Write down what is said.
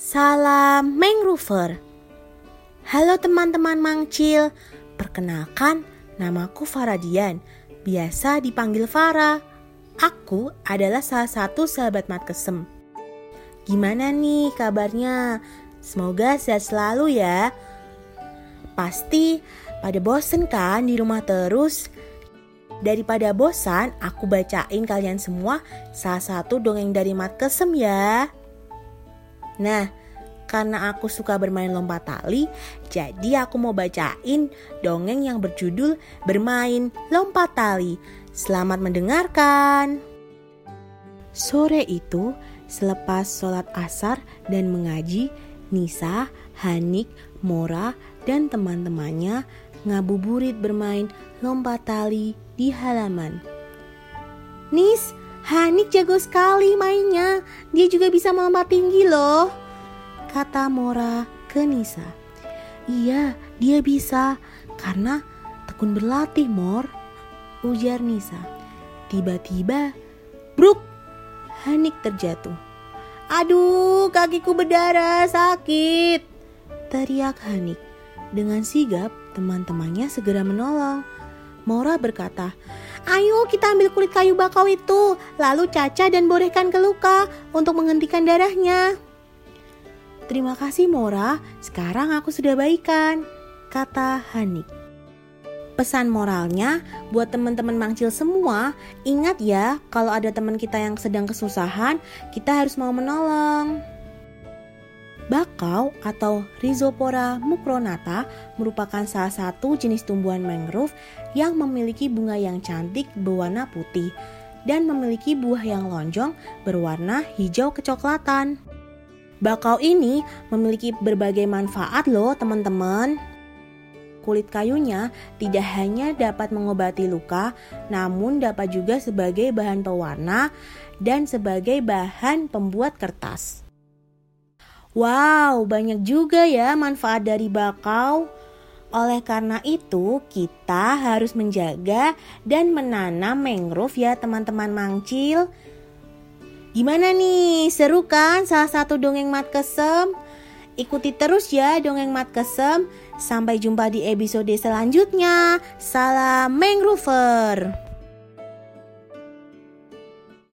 Salam Mangrover. Halo teman-teman Mangcil, perkenalkan namaku Faradian, biasa dipanggil Farah. Aku adalah salah satu sahabat mat kesem. Gimana nih kabarnya? Semoga sehat selalu ya. Pasti pada bosen kan di rumah terus? Daripada bosan, aku bacain kalian semua salah satu dongeng dari Mat Kesem ya. Nah, karena aku suka bermain lompat tali, jadi aku mau bacain dongeng yang berjudul Bermain Lompat Tali. Selamat mendengarkan. Sore itu, selepas sholat asar dan mengaji, Nisa, Hanik, Mora, dan teman-temannya ngabuburit bermain lompat tali di halaman. Nis, Hanik jago sekali mainnya. Dia juga bisa melompat tinggi loh. Kata Mora ke Nisa. Iya, dia bisa. Karena tekun berlatih, Mor. Ujar Nisa. Tiba-tiba, bruk, Hanik terjatuh. Aduh, kakiku berdarah, sakit. Teriak Hanik. Dengan sigap, teman-temannya segera menolong. Mora berkata, Ayo kita ambil kulit kayu bakau itu, lalu caca dan borehkan ke luka untuk menghentikan darahnya. Terima kasih Mora, sekarang aku sudah baikan, kata Hanik. Pesan moralnya buat teman-teman mangcil semua, ingat ya kalau ada teman kita yang sedang kesusahan, kita harus mau menolong. Bakau atau Rhizopora mucronata merupakan salah satu jenis tumbuhan mangrove yang memiliki bunga yang cantik berwarna putih dan memiliki buah yang lonjong berwarna hijau kecoklatan. Bakau ini memiliki berbagai manfaat loh teman-teman. Kulit kayunya tidak hanya dapat mengobati luka, namun dapat juga sebagai bahan pewarna dan sebagai bahan pembuat kertas. Wow, banyak juga ya manfaat dari bakau. Oleh karena itu, kita harus menjaga dan menanam mangrove ya teman-teman mangcil. Gimana nih, seru kan salah satu dongeng mat kesem? Ikuti terus ya dongeng mat kesem. Sampai jumpa di episode selanjutnya. Salam mangrover.